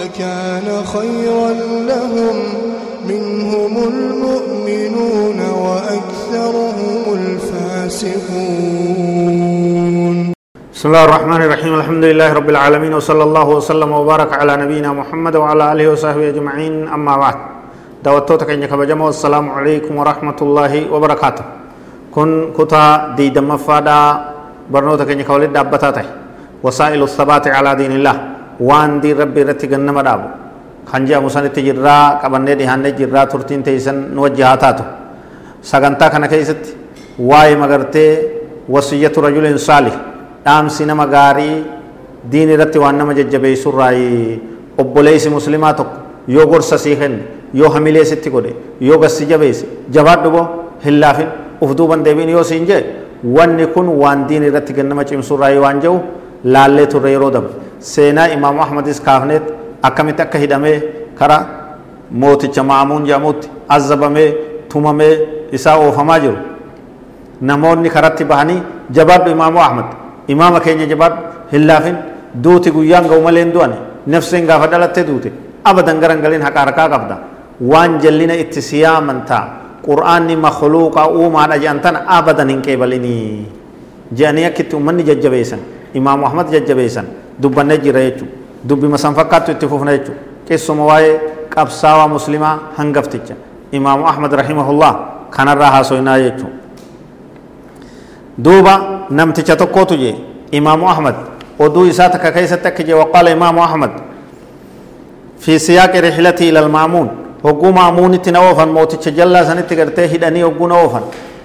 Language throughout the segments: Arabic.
لكان خيرا لهم منهم المؤمنون وأكثرهم الفاسقون. بسم الله الرحمن الرحيم. الحمد لله رب العالمين وصلى الله وسلم وبارك على نبينا محمد وعلى آله وصحبه أجمعين. أما بعد دعوتوتك إنك بجمع السلام عليكم ورحمة الله وبركاته. كن كتا دي دم فادا برنوتك إنك ولد دابتاته وسائل الثبات على دين الله. وان دي ربي رتي غنم دابو خنجا مسانت جرا قبنه دهانه جرا ترتين تيسن نوجهاتاتو سغنتا كان كيست واي مغرتي وصية رجل صالح dhaamsi nama gaarii diin irratti waan nama jajjabeessurraayi obboleessi muslimaa tokko yoo gorsa sii kenne yoo hamilee sitti godhe yoo gassi jabeesse jabaadhu boo hin laafin uf duuban deebiin yoo siin jee wanni kun waan diin irratti gannama cimsurraayi waan jedhu laallee turre yeroo dabre seenaa imaamu ahmadis kaafneet akkamitti akka hidhamee kara mooticha maamuun jedhamutti azzabamee tumamee isaa oofamaa jiru namoonni karatti bahanii jabaadhu imaamu ahmad imaama keenya jabaadhu hin laafin duuti guyyaan ga'u malee hin du'ane gaafa dhalatte duute abadan garangaleen haqa harkaa qabda waan jallina itti siyaaman ta'a qur'aanni makhluuqa uumaadha jedhan tana abadan hin qeebalinii jedhanii akkitti ummanni jajjabeessan imaamu ahmad jajjabeessan dubbannee jira jechuudha dubbima san fakkaattu itti fufna jechuudha qissuma waa'ee qabsaawaa muslimaa hangafticha imaamu ahmad rahimahullah kanarraa haasoynaa jechuudha دوبا نمتشا تكوتو جي إمام أحمد ودو إساتك كيستك جي وقال إمام أحمد في سياق رحلتي إلى المامون وقو مامون تنوفا موتش جلا سنت قرتي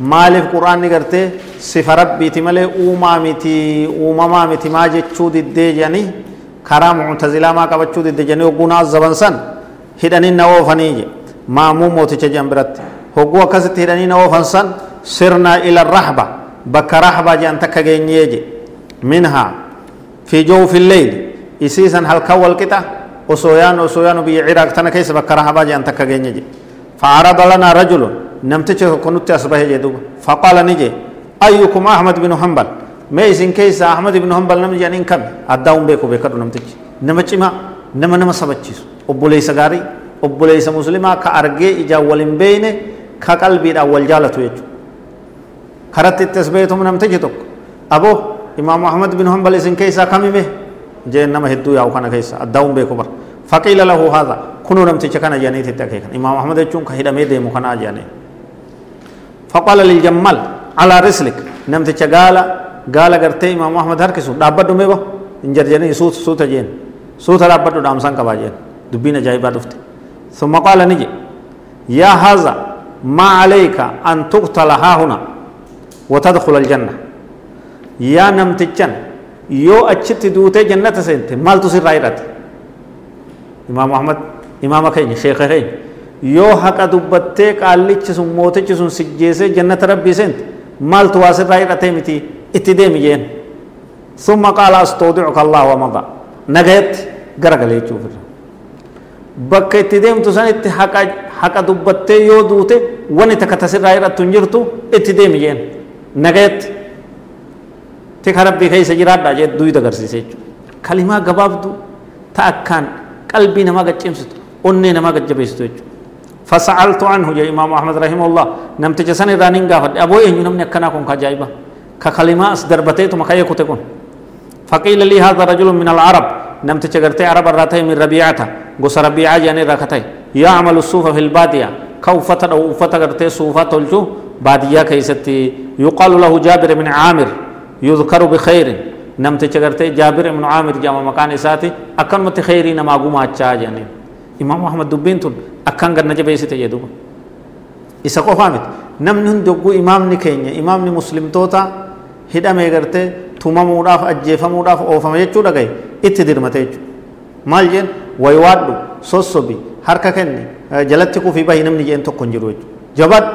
هداني وقو نوفا مالف قرآن قرتي صفة ربي تملي أوما متي أوما متي ما جتشو دي جاني كرا معتزلا ما قبتشو دي جاني وقو ناز زبن سن هداني نوفا نيجي مامون موتش جنبرت وقو كست هداني نوفا سن سرنا إلى الرحبة bakka rahbaa jedhan takka geenyee je. Minhaa fi jawfi illeyl isiisan halkan walqixa osoo yaanu osoo yaanu biyya ciraaq tana keessa bakka rahbaa jedhan takka geenye je. فعرض لنا رجل نمتش كنت أصبح جدوب فقال نجي أيكم أحمد بن حنبل ما يسين كيس أحمد بن حنبل نم جانين كم أداوم بيكو بيكر نمتش نمتش ما نم نم سبتشيس أبو ليس غاري أبو ليس كأرجع إجا ولين بينه كقلبي أول جالته يجو karatti itti as beetum namtichi tokko aboo imaam ahmad bin hanbal isin keessaa kamime jeen nama hedduu yaa'u kana keessa addaa'uun beeku bara faqiila lahu haadha kunuu namticha kana jedhaniiti itti akeekan imaam ahmad jechuun ka فقال للجمال على رسلك. نمت قال قال قرت امام احمد هركس دابدو ميبو انجر جني سوت سوت جين سوت دابدو دام سان كباجين دبينا جايبا دفت ثم قال نجي يا هذا ما عليك ان تقتل ها هنا وتدخل الجنه يا نمت جن يو اتشت دوت جنته سنت مال تسير رايرات امام احمد امامك شيخ شيخين كين شيخ كين يو حق دبتة قالك سن موتة سن سجيسة جنة ربي سنت مال تواسر رايرات متي اتدام جين ثم قال استودعك الله ومضى نجت غرغلي شوف bakka itti deemtu sanitti haqa haqa dubbattee yoo duute wani takka tasirraa irrattu hin jirtu itti deemi jeen nagayatti tika rabbii keessa jiraadhaa jee duyda agarsiise jechuudha kalimaa gabaabduu ta akkaan qalbii namaa gaccimsitu onnee namaa gajjabeessitu jechuudha فسألت عنه يا إمام أحمد رحمه الله. نم تجسني رانين قافد أبو إيه نمني أكنا كون كجايبة ككلمة أصدربتي ثم كي كتكون. فقيل لي هذا رجل من العرب. نم تجرتي عرب الراتي من ربيعته قص ربيعة يعني ركتي يعمل الصوف في البادية. كوفة أو فتغرتي صوفة تلجو بادية كيستي. يقال له جابر بن عامر. يذكر بخير. نمت چگرتے جابر بن عامر جامع مکان اساتی اکن مت خیری نما گما اچا جانے إمام أحمد دبین تن گن نجبے ستے یدو isa qofa miti namni hundi ogguu imaamni keenya imaamni muslimtoota hidhamee gartee tumamuudhaaf ajjeefamuudhaaf oofama jechuu dhagaye itti dirmate jechuudha maal jeen waywaadhu sossobi harka kenni jalatti kufii bahi namni jeen tokko hin jiru jechuudha jabad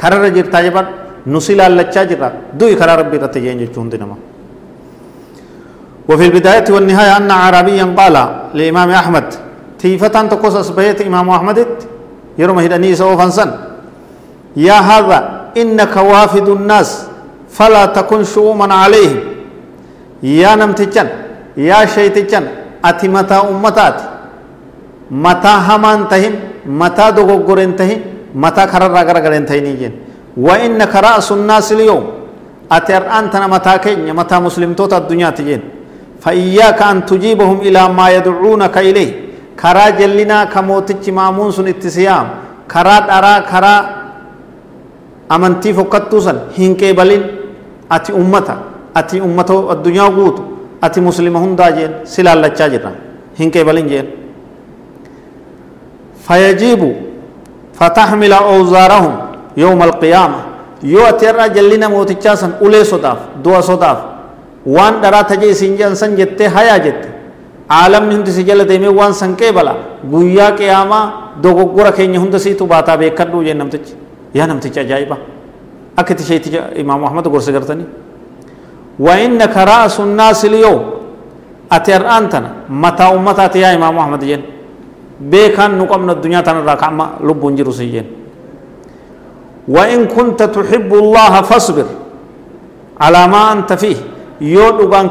kararra jirtaa jabad nusi laallachaa jirra du'i karaa rabbii irratti jeen jechuu hundi nama وفي البداية والنهاية أن عربيا قال لإمام أحمد تيفتان تقص أصبحت إمام أحمد يرمى هدني سوفا سن يا هذا إنك وافد الناس فلا تكن شؤما عليهم. يا نمتجن يا شيتجن أتي متى أمتات متى همان تهن متى دوغورن تهن متى كرر غرغرن تهن وإنك رأس الناس اليوم. أتر أنت متى كين متى مسلم توتا الدنيا تجين. فإياك أن تجيبهم إلى ما يدعونك إليه كرا جلنا كموتج مامون سن اتسيام كرا درا كرا أمنتي فكتو سن هنكي بلين أتي أمتا أتي أمتو الدنيا قوت أتي مسلم هندا جين سلال لچا جرا هنكي بلين جين فيجيب فتحمل أوزارهم يوم القيامة يو أتيرا جلنا موتجا سن أولي صداف دوا صداف وان درا تجي سنجان سن جتة هيا جتة عالم hundi si jala deemee waan san qeebala guyyaa qiyaamaa dogoggora keenya hunda siitu baataa beekadhuu jeen namtichi yaa namtichi ajaa'iba akka itti sheetti imaam ahmad gorsa gartanii وإنك رأس الناس اليوم أتر أنتنا متى أمتات يا إمام محمد جن بيكان نقمنا الدنيا تنرى كعما لب جرو سيجن وإن كنت تحب الله فاصبر على ما أنت فيه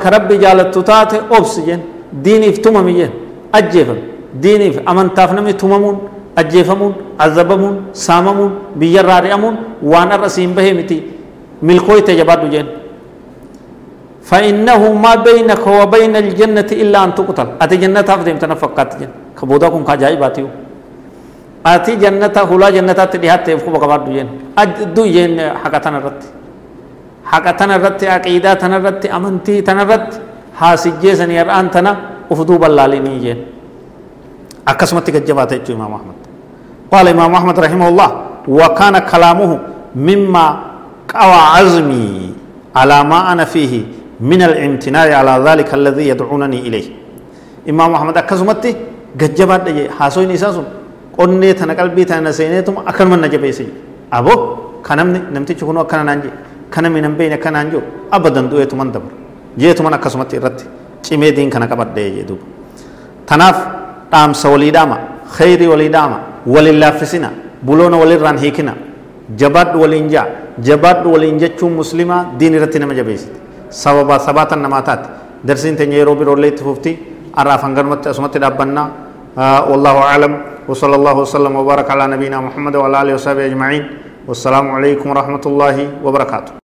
ka rabbi jaalattu taate obsi jen diiniif tumami jen ajjeefame diiniif amantaaf namni tumamuun ajjeefamuun azabamuun saamamuun biyyarraa ari'amuun waan har'a siin bahee miti milkooyte jabaadhu jen فإنه ما بينك وبين الجنة إلا أن تقتل أتي جنة أفدم تنفقات جن كبودا كن كجايباتيو أتي جنة هلا جنة تديهات تفكو بكبار دوين أدو ين حقتنا رت حقتنا رت عقيدة تنا رت أمنتي تنا رت حاسجة سنير أن تنا أفدو بلاليني ين أكسمت كجبات إمام أحمد قال إمام أحمد رحمه الله وكان كلامه مما قوى عزمي على ما أنا فيه من الامتناع على ذلك الذي يدعونني إليه إمام محمد أكسمتي ججبات دي حاسوين إساسون قنني تنا قلبي تنا سينيتم أكل من نجبيسي أبو كنمني نمتي تكونوا أكنا نانجي كنمي نمبين أكنا نانجو أبدا دويتم من دبر جيتم أنا أكسمتي رتي cimee diin kana qabadhee jee duuba tanaaf dhaamsa walii dhaama khayrii walii dhaama waliin laaffisina buloona walirraan hiikina jabaadhu waliin jaa jabaadhu waliin jechuun muslimaa diin irratti nama jabeessiti sababa sabaatan namaa taate darsiin teenya yeroo biroollee itti fufti har'aaf hangarumatti asumatti dhaabbannaa والله أعلم وصلى الله وسلم وبارك على نبينا محمد وعلى آله وصحبه أجمعين والسلام عليكم ورحمة الله وبركاته